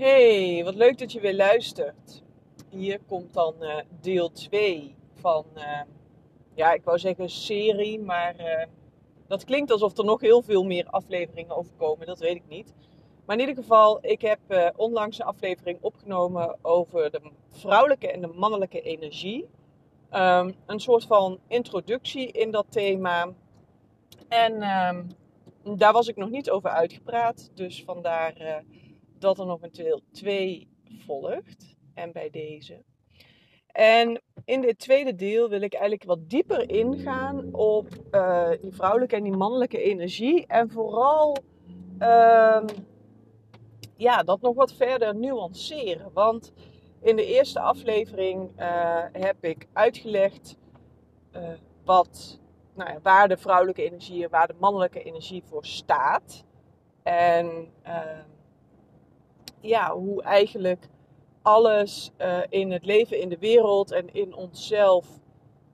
Hey, wat leuk dat je weer luistert. Hier komt dan uh, deel 2 van, uh, ja, ik wou zeggen serie, maar uh, dat klinkt alsof er nog heel veel meer afleveringen over komen. Dat weet ik niet. Maar in ieder geval, ik heb onlangs een aflevering opgenomen over de vrouwelijke en de mannelijke energie. Um, een soort van introductie in dat thema. En um, daar was ik nog niet over uitgepraat. Dus vandaar dat er nog een deel 2 volgt. En bij deze. En in dit tweede deel wil ik eigenlijk wat dieper ingaan op uh, die vrouwelijke en die mannelijke energie. En vooral uh, ja, dat nog wat verder nuanceren. Want in de eerste aflevering uh, heb ik uitgelegd uh, wat, nou ja, waar de vrouwelijke energie en waar de mannelijke energie voor staat. En ehm, ja, hoe eigenlijk alles uh, in het leven in de wereld en in onszelf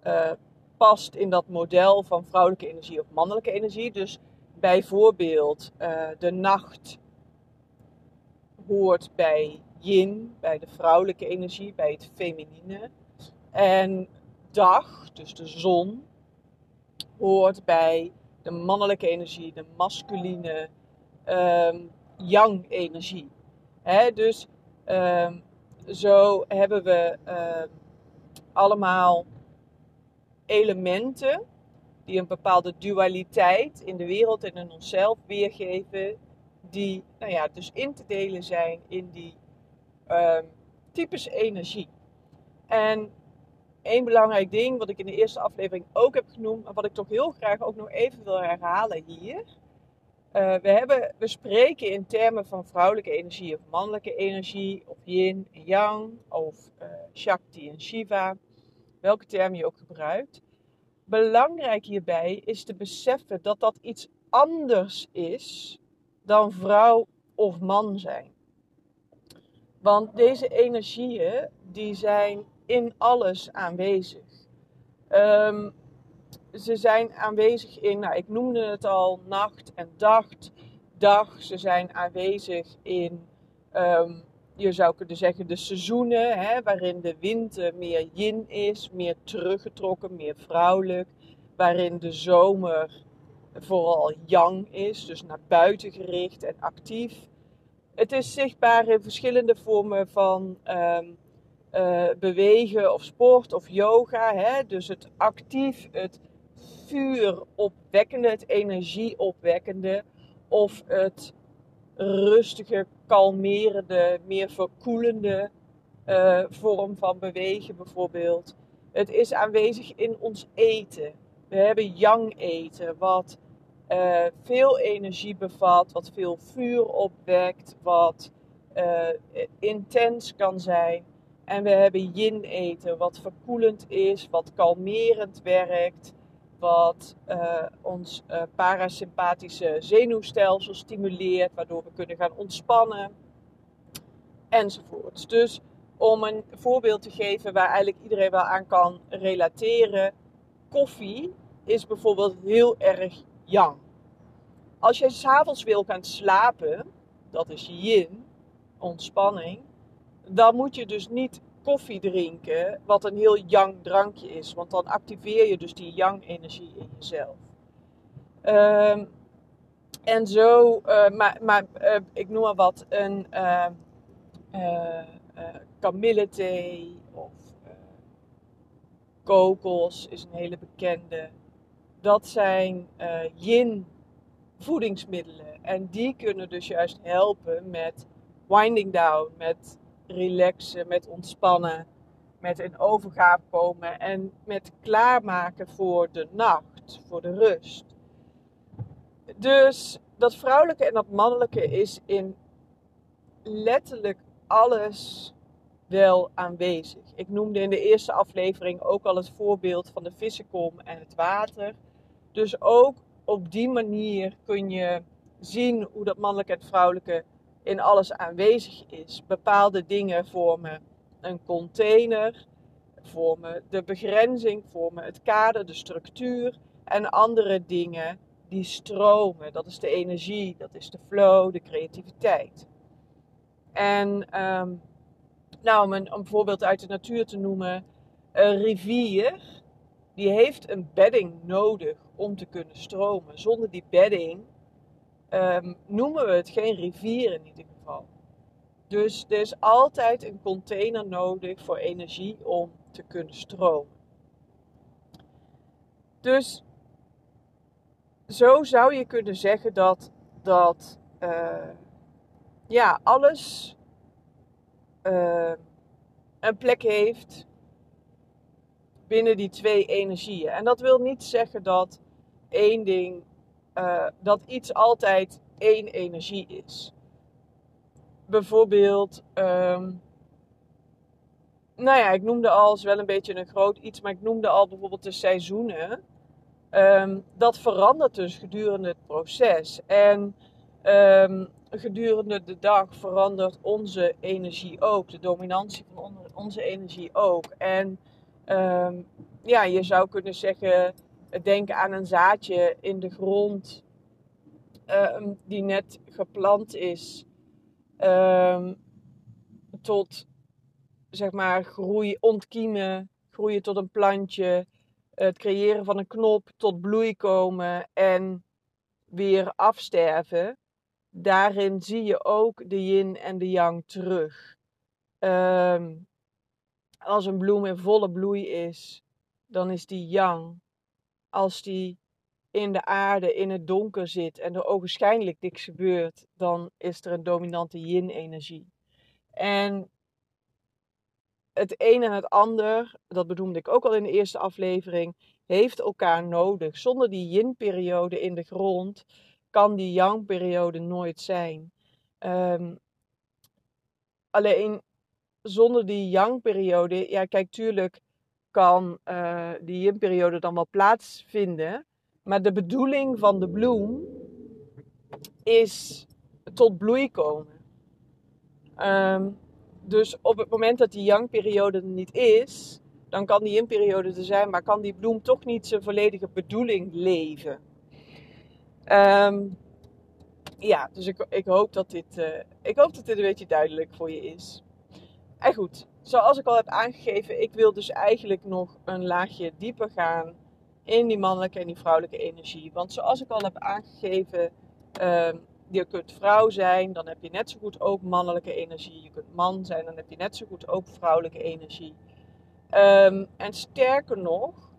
uh, past in dat model van vrouwelijke energie of mannelijke energie. Dus bijvoorbeeld uh, de nacht hoort bij yin, bij de vrouwelijke energie, bij het feminine. En dag, dus de zon, hoort bij de mannelijke energie, de masculine um, yang energie. Dus um, zo hebben we uh, allemaal elementen die een bepaalde dualiteit in de wereld en in onszelf weergeven, die nou ja, dus in te delen zijn in die uh, types energie. En één belangrijk ding, wat ik in de eerste aflevering ook heb genoemd, en wat ik toch heel graag ook nog even wil herhalen hier, uh, we, hebben, we spreken in termen van vrouwelijke energie of mannelijke energie, of yin en yang, of uh, shakti en shiva, welke term je ook gebruikt. Belangrijk hierbij is te beseffen dat dat iets anders is dan vrouw of man zijn. Want deze energieën die zijn in alles aanwezig. Um, ze zijn aanwezig in, nou, ik noemde het al, nacht en dag. dag. Ze zijn aanwezig in, um, je zou kunnen zeggen, de seizoenen, hè, waarin de winter meer yin is, meer teruggetrokken, meer vrouwelijk. Waarin de zomer vooral yang is, dus naar buiten gericht en actief. Het is zichtbaar in verschillende vormen van um, uh, bewegen of sport of yoga. Hè? Dus het actief, het vuur opwekkende, het energie opwekkende of het rustige, kalmerende, meer verkoelende uh, vorm van bewegen bijvoorbeeld. Het is aanwezig in ons eten. We hebben yang eten, wat uh, veel energie bevat, wat veel vuur opwekt, wat uh, intens kan zijn. En we hebben yin eten, wat verkoelend is, wat kalmerend werkt, wat uh, ons uh, parasympathische zenuwstelsel stimuleert, waardoor we kunnen gaan ontspannen enzovoorts. Dus om een voorbeeld te geven waar eigenlijk iedereen wel aan kan relateren, koffie is bijvoorbeeld heel erg yang. Als je s'avonds wil gaan slapen, dat is yin, ontspanning, dan moet je dus niet koffie drinken, wat een heel yang drankje is. Want dan activeer je dus die yang energie in jezelf. Um, en zo, uh, maar, maar uh, ik noem maar wat, een uh, kamillethee of kokos is een hele bekende. Dat zijn yin voedingsmiddelen. En die kunnen dus juist helpen met winding down, met relaxen, met ontspannen, met in overgave komen en met klaarmaken voor de nacht, voor de rust. Dus dat vrouwelijke en dat mannelijke is in letterlijk alles wel aanwezig. Ik noemde in de eerste aflevering ook al het voorbeeld van de vissenkom en het water. Dus ook op die manier kun je zien hoe dat mannelijke en vrouwelijke in alles aanwezig is. Bepaalde dingen vormen een container, vormen de begrenzing, vormen het kader, de structuur. En andere dingen die stromen. Dat is de energie, dat is de flow, de creativiteit. En ehm, nou, om een, om een voorbeeld uit de natuur te noemen, een rivier die heeft een bedding nodig om te kunnen stromen. Zonder die bedding ehm, noemen we het geen rivier in ieder geval. Dus er is altijd een container nodig voor energie om te kunnen stromen. Dus zo zou je kunnen zeggen dat, dat uh, ja, alles uh, een plek heeft binnen die twee energieën. En dat wil niet zeggen dat één ding, uh, dat iets altijd één energie is. Bijvoorbeeld, um, nou ja, ik noemde al, is wel een beetje een groot iets, maar ik noemde al bijvoorbeeld de seizoenen. Um, dat verandert dus gedurende het proces. En um, gedurende de dag verandert onze energie ook. De dominantie van onze energie ook. En ja, je zou kunnen zeggen, denk aan een zaadje in de grond um, die net geplant is. Um, tot zeg maar groei, ontkiemen, groeien tot een plantje, het creëren van een knop tot bloei komen en weer afsterven. Daarin zie je ook de yin en de yang terug. Um, als een bloem in volle bloei is, dan is die yang. Als die in de aarde in het donker zit en er ogenschijnlijk niks gebeurt, dan is er een dominante yin-energie. En het een en het ander, dat bedoelde ik ook al in de eerste aflevering, heeft elkaar nodig. Zonder die yin-periode in de grond kan die yang-periode nooit zijn. Um, alleen zonder die yang-periode, ja, kijk, tuurlijk kan uh, die yin-periode dan wel plaatsvinden. Maar de bedoeling van de bloem is tot bloei komen. Um, dus op het moment dat die yang-periode er niet is, dan kan die yin-periode er zijn, maar kan die bloem toch niet zijn volledige bedoeling leven. Um, ja, dus ik, ik, hoop dat dit, uh, ik hoop dat dit een beetje duidelijk voor je is. En goed, zoals ik al heb aangegeven, ik wil dus eigenlijk nog een laagje dieper gaan in die mannelijke en die vrouwelijke energie. Want zoals ik al heb aangegeven, uh, je kunt vrouw zijn, dan heb je net zo goed ook mannelijke energie. Je kunt man zijn, dan heb je net zo goed ook vrouwelijke energie. Um, en sterker nog,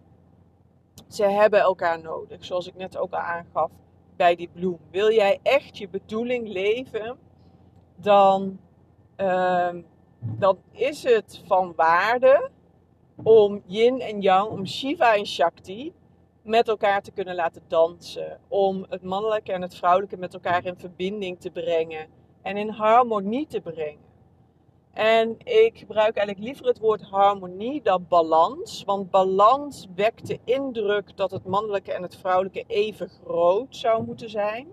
ze hebben elkaar nodig, zoals ik net ook al aangaf bij die bloem. Wil jij echt je bedoeling leven, dan um, dan is het van waarde om yin en yang, om Shiva en Shakti met elkaar te kunnen laten dansen. Om het mannelijke en het vrouwelijke met elkaar in verbinding te brengen en in harmonie te brengen. En ik gebruik eigenlijk liever het woord harmonie dan balans. Want balans wekt de indruk dat het mannelijke en het vrouwelijke even groot zou moeten zijn.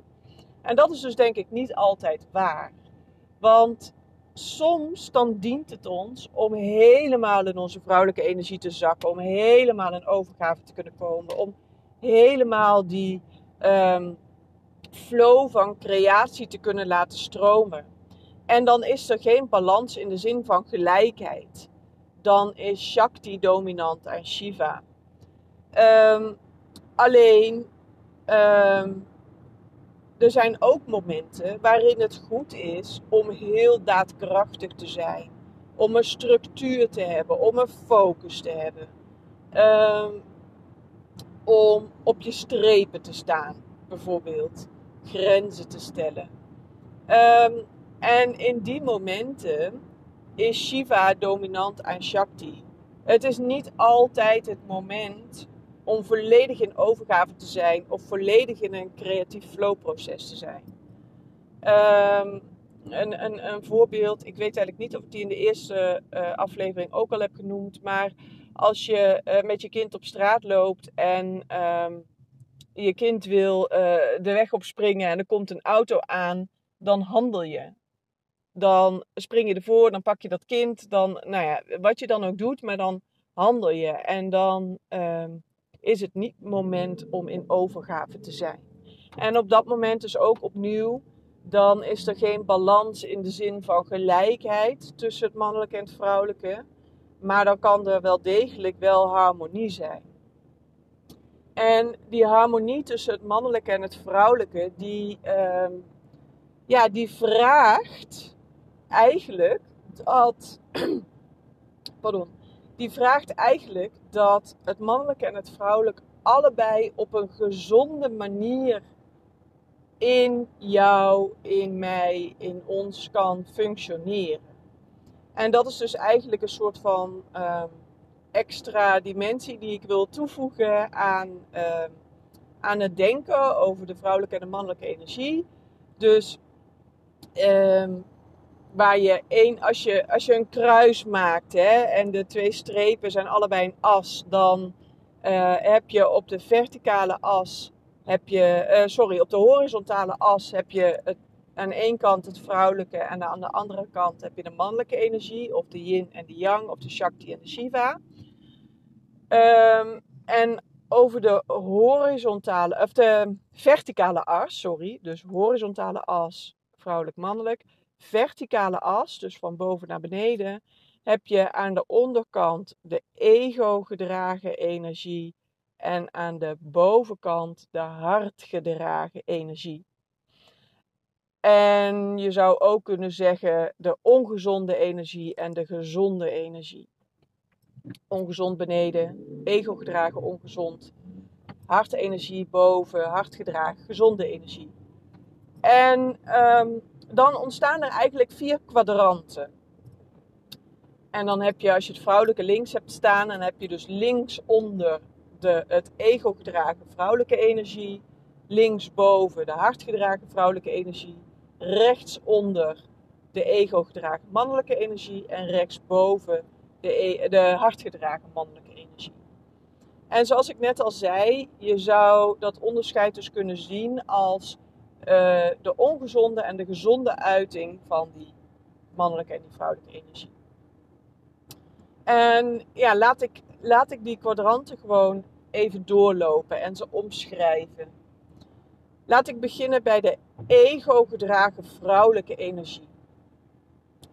En dat is dus denk ik niet altijd waar. Want soms dan dient het ons om helemaal in onze vrouwelijke energie te zakken. Om helemaal in overgave te kunnen komen. Om helemaal die um, flow van creatie te kunnen laten stromen. En dan is er geen balans in de zin van gelijkheid. Dan is Shakti dominant en Shiva. Um, alleen um, er zijn ook momenten waarin het goed is om heel daadkrachtig te zijn. Om een structuur te hebben, om een focus te hebben. Um, om op je strepen te staan, bijvoorbeeld. Grenzen te stellen. Um, en in die momenten is Shiva dominant aan Shakti. Het is niet altijd het moment om volledig in overgave te zijn of volledig in een creatief flowproces te zijn. Um, een, een, een, voorbeeld, ik weet eigenlijk niet of ik die in de eerste uh, aflevering ook al heb genoemd, maar als je uh, met je kind op straat loopt en um, je kind wil uh, de weg opspringen en er komt een auto aan, dan handel je. Dan spring je ervoor, dan pak je dat kind, dan, nou ja, wat je dan ook doet, maar dan handel je. En dan um, is het niet moment om in overgave te zijn. En op dat moment dus ook opnieuw dan is er geen balans in de zin van gelijkheid tussen het mannelijke en het vrouwelijke. Maar dan kan er wel degelijk wel harmonie zijn. En die harmonie tussen het mannelijke en het vrouwelijke, die, ehm, ja, die vraagt eigenlijk dat. pardon. Die vraagt eigenlijk dat het mannelijke en het vrouwelijke allebei op een gezonde manier in jou, in mij, in ons kan functioneren. En dat is dus eigenlijk een soort van ehm, extra dimensie die ik wil toevoegen aan, ehm, aan het denken over de vrouwelijke en de mannelijke energie. Dus ehm, waar je één, als je, als je een kruis maakt hè, en de twee strepen zijn allebei een as, dan uh, heb je op de verticale as, heb je, uh, sorry, op de horizontale as heb je het, aan één kant het vrouwelijke en aan de andere kant heb je de mannelijke energie, of de yin en de yang, of de shakti en de shiva. Um, en over de horizontale, of de verticale as, sorry, dus horizontale as, vrouwelijk-mannelijk, verticale as, dus van boven naar beneden, heb je aan de onderkant de ego-gedragen energie en aan de bovenkant de hartgedragen energie. En je zou ook kunnen zeggen de ongezonde energie en de gezonde energie. Ongezond beneden, ego-gedragen ongezond, hartenergie boven, hartgedragen gezonde energie. En um, dan ontstaan er eigenlijk vier kwadranten. En dan heb je, als je het vrouwelijke links hebt staan, dan heb je dus links onder de, het ego gedragen vrouwelijke energie, linksboven de hartgedragen vrouwelijke energie, rechtsonder de ego gedragen mannelijke energie en rechtsboven de, e, de hartgedragen mannelijke energie. En zoals ik net al zei, je zou dat onderscheid dus kunnen zien als uh, de ongezonde en de gezonde uiting van die mannelijke en die vrouwelijke energie. En ja, laat ik, laat ik die kwadranten gewoon even doorlopen en ze omschrijven. Laat ik beginnen bij de ego-gedragen vrouwelijke energie.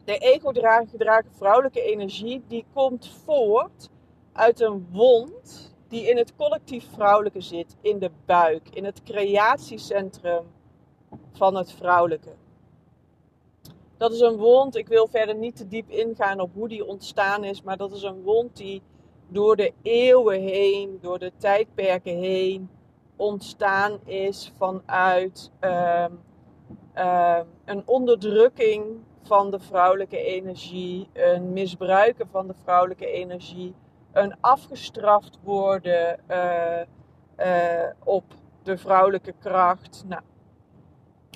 De ego-gedragen vrouwelijke energie die komt voort uit een wond die in het collectief vrouwelijke zit, in de buik, in het creatiecentrum van het vrouwelijke. Dat is een wond, ik wil verder niet te diep ingaan op hoe die ontstaan is, maar dat is een wond die door de eeuwen heen, door de tijdperken heen ontstaan is vanuit uh, uh, een onderdrukking van de vrouwelijke energie, een misbruiken van de vrouwelijke energie, een afgestraft worden uh, op de vrouwelijke kracht. Nou,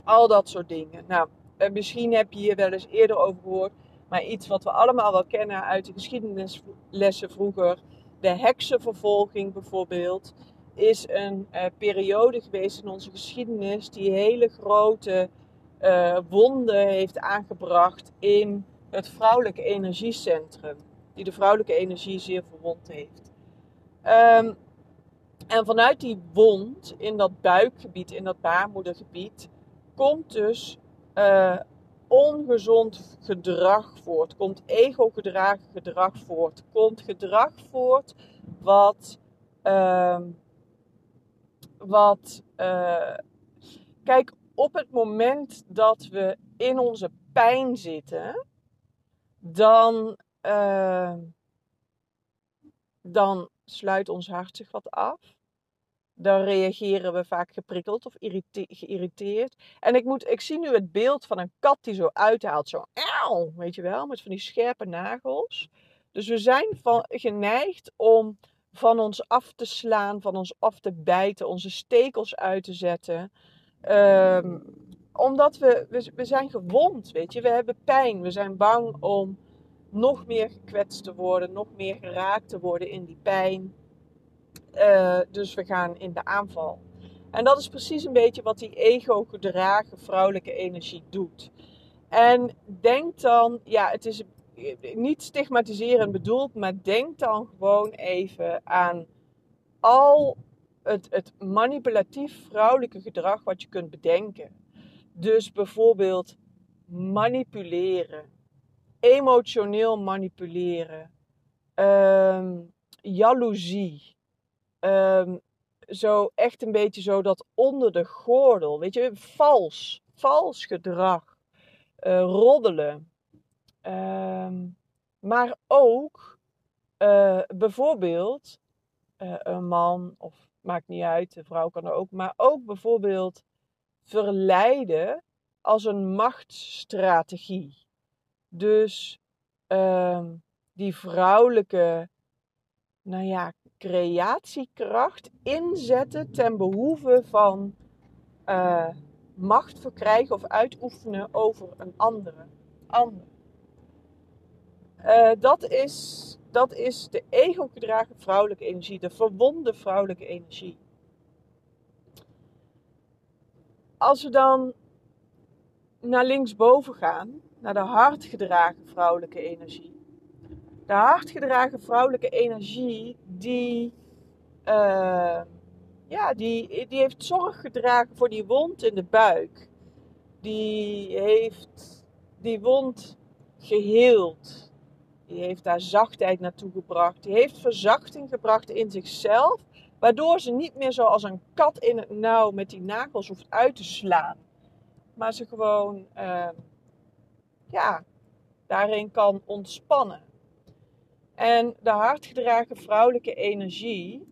al dat soort dingen. Nou, misschien heb je hier wel eens eerder over gehoord. Maar iets wat we allemaal wel kennen uit de geschiedenislessen vroeger. De heksenvervolging bijvoorbeeld. Is een uh, periode geweest in onze geschiedenis die hele grote uh, wonden heeft aangebracht in het vrouwelijke energiecentrum. Die de vrouwelijke energie zeer verwond heeft. Um, en vanuit die wond in dat buikgebied, in dat baarmoedergebied, komt dus uh, ongezond gedrag voort. Komt ego-gedrag gedrag voort. Komt gedrag voort wat. Uh, wat. Uh, kijk, op het moment dat we in onze pijn zitten, dan. Uh, dan sluit ons hart zich wat af dan reageren we vaak geprikkeld of geïrriteerd. En ik, moet, ik zie nu het beeld van een kat die zo uithaalt, zo auw, weet je wel, met van die scherpe nagels. Dus we zijn van, geneigd om van ons af te slaan, van ons af te bijten, onze stekels uit te zetten. Um, omdat we, we, we zijn gewond, weet je, we hebben pijn, we zijn bang om nog meer gekwetst te worden, nog meer geraakt te worden in die pijn. Uh, dus we gaan in de aanval. En dat is precies een beetje wat die ego-gedragen vrouwelijke energie doet. En denk dan, ja, het is niet stigmatiserend bedoeld, maar denk dan gewoon even aan al het, het manipulatief vrouwelijke gedrag wat je kunt bedenken. Dus bijvoorbeeld manipuleren, emotioneel manipuleren, um, jaloezie, um, zo echt een beetje zo dat onder de gordel, weet je, vals, vals gedrag, uh, roddelen. Um, maar ook uh, bijvoorbeeld uh, een man, of maakt niet uit, de vrouw kan er ook, maar ook bijvoorbeeld verleiden als een machtsstrategie. Dus uh, die vrouwelijke, nou ja, creatiekracht inzetten ten behoeve van uh, macht verkrijgen of uitoefenen over een andere. ander. Uh, dat, is, dat is de ego-gedragen vrouwelijke energie, de verwonde vrouwelijke energie. Als we dan naar linksboven gaan, naar de hardgedragen vrouwelijke energie. De hardgedragen vrouwelijke energie, die, uh, ja, die, die heeft zorg gedragen voor die wond in de buik. Die heeft die wond geheeld. Die heeft daar zachtheid naartoe gebracht. Die heeft verzachting gebracht in zichzelf. Waardoor ze niet meer zoals een kat in het nauw met die nagels hoeft uit te slaan. Maar ze gewoon, uh, ja, daarin kan ontspannen. En de hardgedragen vrouwelijke energie,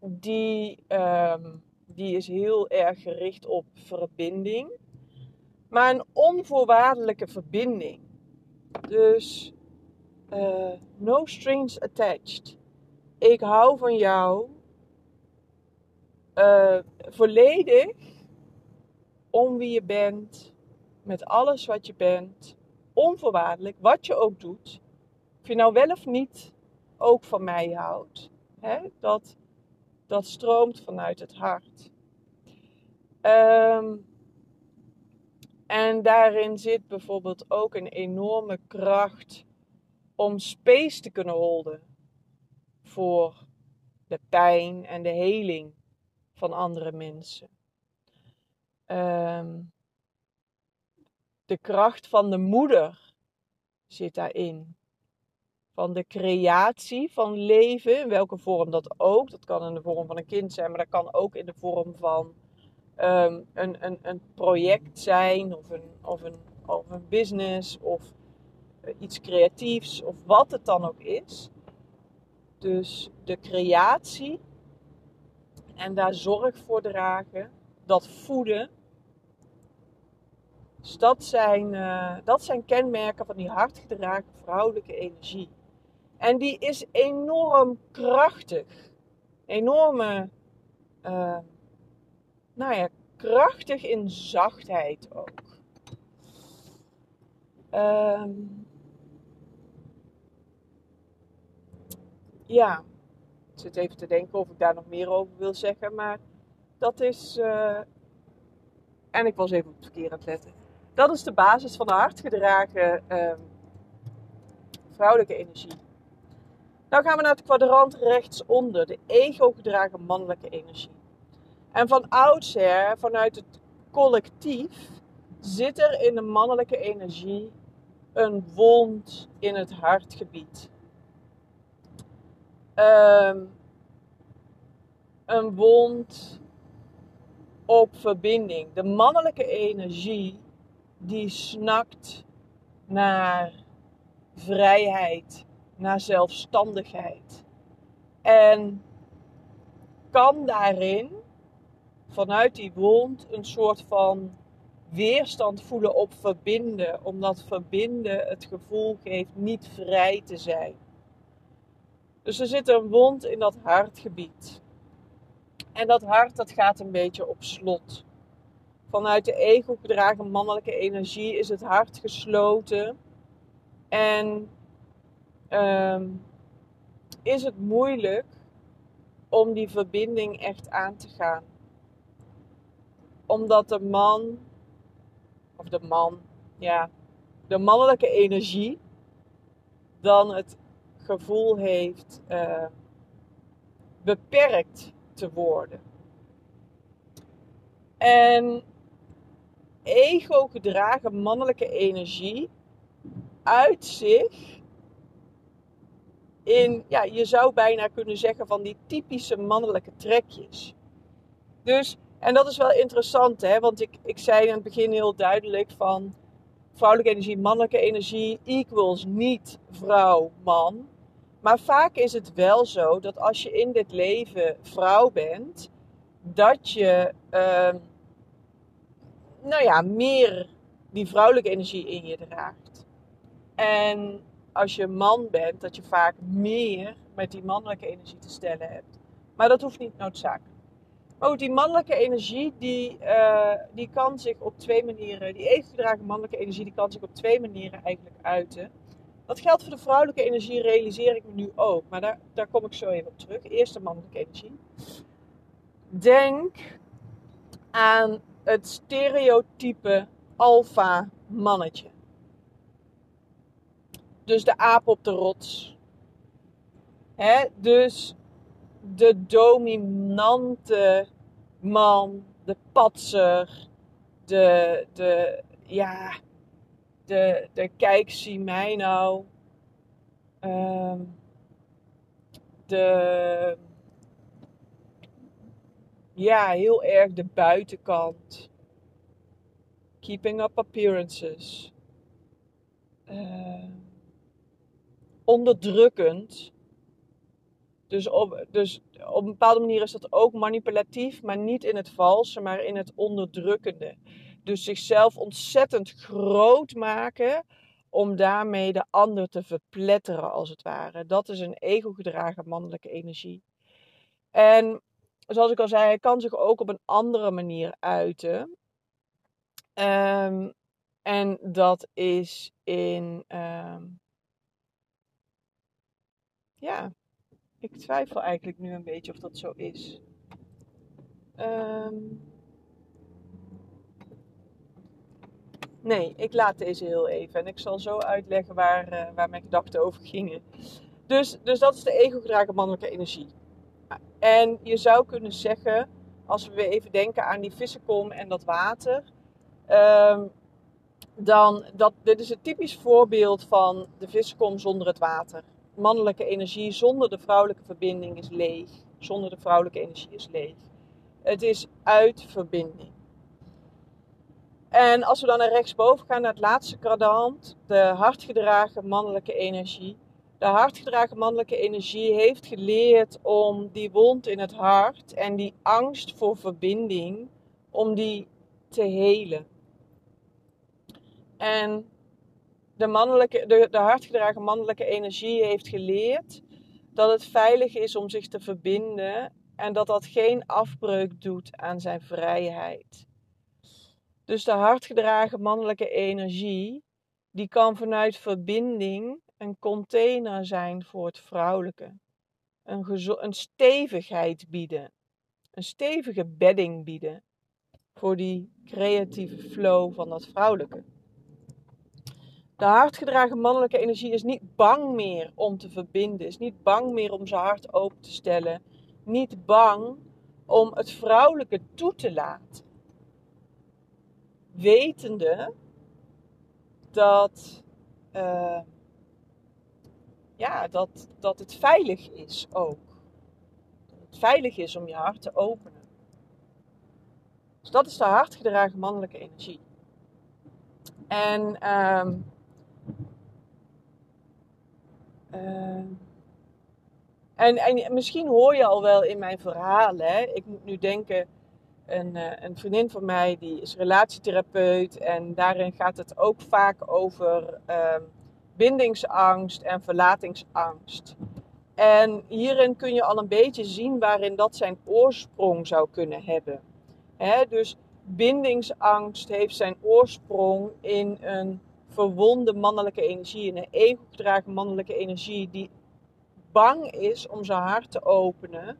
die, um, die is heel erg gericht op verbinding. Maar een onvoorwaardelijke verbinding. Dus uh, no strings attached. Ik hou van jou uh, volledig om wie je bent, met alles wat je bent, onvoorwaardelijk, wat je ook doet. Je nou wel of niet ook van mij houdt. Hè? Dat, dat stroomt vanuit het hart. Um, en daarin zit bijvoorbeeld ook een enorme kracht om space te kunnen holden voor de pijn en de heling van andere mensen. Um, de kracht van de moeder zit daarin. Van de creatie van leven, in welke vorm dat ook. Dat kan in de vorm van een kind zijn, maar dat kan ook in de vorm van um, een, een, een project zijn, of een, of, een, of een business, of uh, iets creatiefs, of wat het dan ook is. Dus de creatie en daar zorg voor dragen, dat voeden. Dus dat zijn, uh, dat zijn kenmerken van die hardgedragen vrouwelijke energie. En die is enorm krachtig. Enorme, uh, nou ja, krachtig in zachtheid ook. Um, ja, ik zit even te denken of ik daar nog meer over wil zeggen, maar dat is. Uh, en ik was even op het verkeer aan het letten. Dat is de basis van de hardgedragen uh, vrouwelijke energie. Nou gaan we naar het kwadrant rechtsonder, de ego-gedragen mannelijke energie. En van oudsher, vanuit het collectief, zit er in de mannelijke energie een wond in het hartgebied. Um, een wond op verbinding. De mannelijke energie die snakt naar vrijheid, naar zelfstandigheid. En kan daarin vanuit die wond een soort van weerstand voelen op verbinden, omdat verbinden het gevoel geeft niet vrij te zijn. Dus er zit een wond in dat hartgebied. En dat hart dat gaat een beetje op slot. Vanuit de ego gedragen mannelijke energie is het hart gesloten. En um, is het moeilijk om die verbinding echt aan te gaan. Omdat de man, of de man, ja, de mannelijke energie dan het gevoel heeft uh, beperkt te worden. En ego gedragen mannelijke energie uit zich ja, je zou bijna kunnen zeggen van die typische mannelijke trekjes. Dus, en dat is wel interessant, hè, want ik, ik zei in het begin heel duidelijk van vrouwelijke energie, mannelijke energie equals niet vrouw, man. Maar vaak is het wel zo dat als je in dit leven vrouw bent, dat je, uh, nou ja, meer die vrouwelijke energie in je draagt. En als je man bent, dat je vaak meer met die mannelijke energie te stellen hebt. Maar dat hoeft niet noodzakelijk. Ook die mannelijke energie, die, uh, die kan zich op twee manieren, die evengedragen mannelijke energie, die kan zich op twee manieren eigenlijk uiten. Dat geldt voor de vrouwelijke energie, realiseer ik me nu ook. Maar daar, daar kom ik zo even op terug. Eerst de mannelijke energie. Denk aan het stereotype alfa mannetje. Dus de aap op de rots. Hè? Dus de dominante man, de patser, de, de, ja, de, de kijk, zie mij nou. Ehm, de, ja, heel erg de buitenkant. Keeping up appearances. Uh, onderdrukkend. Dus op, dus op een bepaalde manier is dat ook manipulatief, maar niet in het valse, maar in het onderdrukkende. Dus zichzelf ontzettend groot maken om daarmee de ander te verpletteren, als het ware. Dat is een ego-gedragen mannelijke energie. En zoals ik al zei, hij kan zich ook op een andere manier uiten. Um, en dat is in. Um, ja, ik twijfel eigenlijk nu een beetje of dat zo is. Um, nee, ik laat deze heel even. En ik zal zo uitleggen waar, uh, waar mijn gedachten over gingen. Dus, dus dat is de ego-gedragen mannelijke energie. En je zou kunnen zeggen, als we weer even denken aan die vissenkom en dat water. Um, dan, dat, dit is een typisch voorbeeld van de vissenkom zonder het water mannelijke energie zonder de vrouwelijke verbinding is leeg. Zonder de vrouwelijke energie is leeg. Het is uit verbinding. En als we dan naar rechtsboven gaan, naar het laatste kwadrant, de hartgedragen mannelijke energie. De hartgedragen mannelijke energie heeft geleerd om die wond in het hart en die angst voor verbinding, om die te helen. En de, mannelijke, de, de hardgedragen mannelijke energie heeft geleerd dat het veilig is om zich te verbinden en dat dat geen afbreuk doet aan zijn vrijheid. Dus de hardgedragen mannelijke energie, die kan vanuit verbinding een container zijn voor het vrouwelijke. Een, een stevigheid bieden. Een stevige bedding bieden voor die creatieve flow van dat vrouwelijke. De hardgedragen mannelijke energie is niet bang meer om te verbinden, is niet bang meer om zijn hart open te stellen, niet bang om het vrouwelijke toe te laten. Wetende dat, uh, ja, dat, dat het veilig is ook. Dat het veilig is om je hart te openen. Dus dat is de hardgedragen mannelijke energie. En um, uh, en, en misschien hoor je al wel in mijn verhaal, hè? ik moet nu denken, een, uh, een vriendin van mij die is relatietherapeut en daarin gaat het ook vaak over uh, bindingsangst en verlatingsangst. En hierin kun je al een beetje zien waarin dat zijn oorsprong zou kunnen hebben. Hè? Dus bindingsangst heeft zijn oorsprong in een verwonde mannelijke energie, een ego-gedragen mannelijke energie die bang is om zijn hart te openen,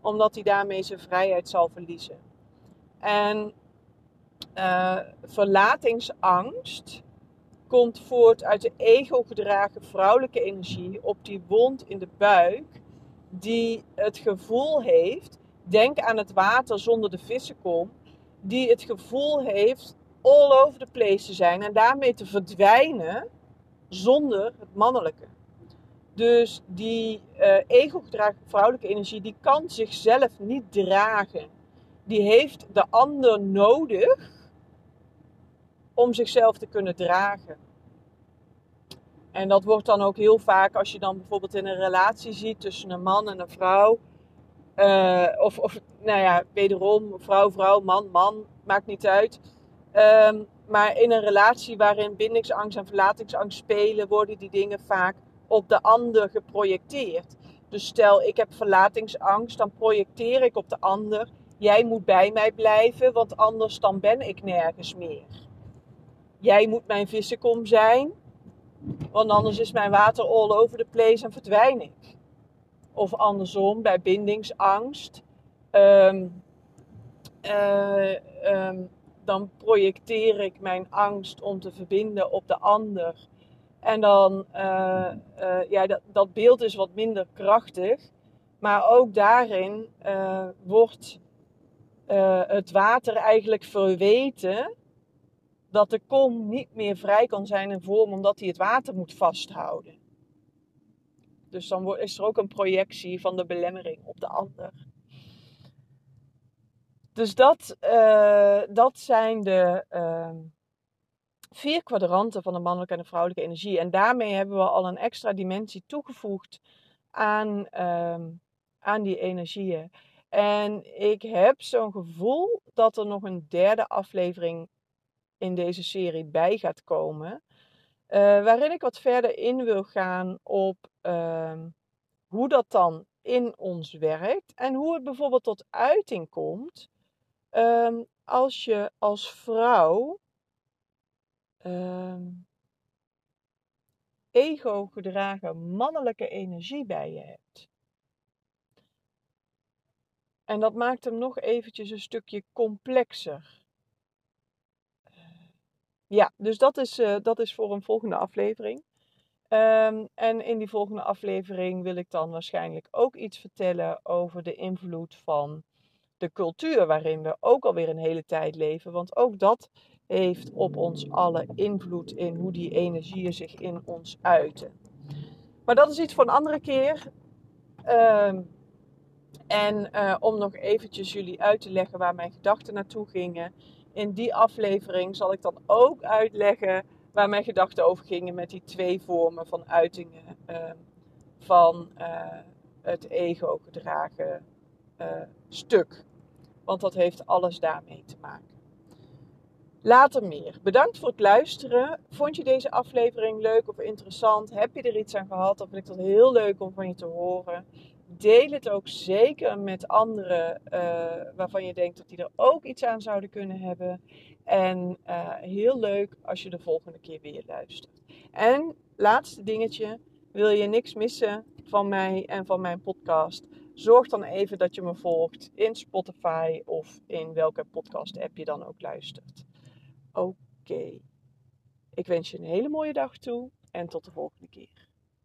omdat hij daarmee zijn vrijheid zal verliezen. En uh, verlatingsangst komt voort uit de ego-gedragen vrouwelijke energie op die wond in de buik, die het gevoel heeft, denk aan het water zonder de vissenkom, die het gevoel heeft all over the place te zijn en daarmee te verdwijnen zonder het mannelijke. Dus die uh, ego-gedragen vrouwelijke energie, die kan zichzelf niet dragen. Die heeft de ander nodig om zichzelf te kunnen dragen. En dat wordt dan ook heel vaak als je dan bijvoorbeeld in een relatie ziet tussen een man en een vrouw. Uh, of, of, nou ja, wederom, vrouw, vrouw, man, man, maakt niet uit. Um, maar in een relatie waarin bindingsangst en verlatingsangst spelen, worden die dingen vaak op de ander geprojecteerd. Dus stel ik heb verlatingsangst, dan projecteer ik op de ander. Jij moet bij mij blijven, want anders dan ben ik nergens meer. Jij moet mijn vissenkom zijn, want anders is mijn water all over the place en verdwijn ik. Of andersom, bij bindingsangst. Um, dan projecteer ik mijn angst om te verbinden op de ander. En dan, uh, uh, ja, dat, dat, beeld is wat minder krachtig. Maar ook daarin uh, wordt het water eigenlijk verweten dat de kom niet meer vrij kan zijn in vorm omdat hij het water moet vasthouden. Dus dan is er ook een projectie van de belemmering op de ander. Dus dat, uh, dat zijn de uh, vier kwadranten van de mannelijke en de vrouwelijke energie. En daarmee hebben we al een extra dimensie toegevoegd aan, uh, aan die energieën. En ik heb zo'n gevoel dat er nog een derde aflevering in deze serie bij gaat komen. Uh, waarin ik wat verder in wil gaan op ehm, hoe dat dan in ons werkt. En hoe het bijvoorbeeld tot uiting komt Um, als je als vrouw um, ego gedragen mannelijke energie bij je hebt. En dat maakt hem nog eventjes een stukje complexer. Ja, dus dat is, uh, dat is voor een volgende aflevering. Um, en in die volgende aflevering wil ik dan waarschijnlijk ook iets vertellen over de invloed van de cultuur waarin we ook alweer een hele tijd leven. Want ook dat heeft op ons alle invloed in hoe die energieën zich in ons uiten. Maar dat is iets voor een andere keer. Uh, en uh, om nog eventjes jullie uit te leggen waar mijn gedachten naartoe gingen. In die aflevering zal ik dan ook uitleggen waar mijn gedachten over gingen met die twee vormen van uitingen uh, van uh, het ego gedragen uh, stuk. Want dat heeft alles daarmee te maken. Later meer. Bedankt voor het luisteren. Vond je deze aflevering leuk of interessant? Heb je er iets aan gehad? Dan vind ik dat heel leuk om van je te horen. Deel het ook zeker met anderen uh, waarvan je denkt dat die er ook iets aan zouden kunnen hebben. En uh, heel leuk als je de volgende keer weer luistert. En laatste dingetje. Wil je niks missen van mij en van mijn podcast? Zorg dan even dat je me volgt in Spotify of in welke podcast app je dan ook luistert. Oké. Ik wens je een hele mooie dag toe en tot de volgende keer.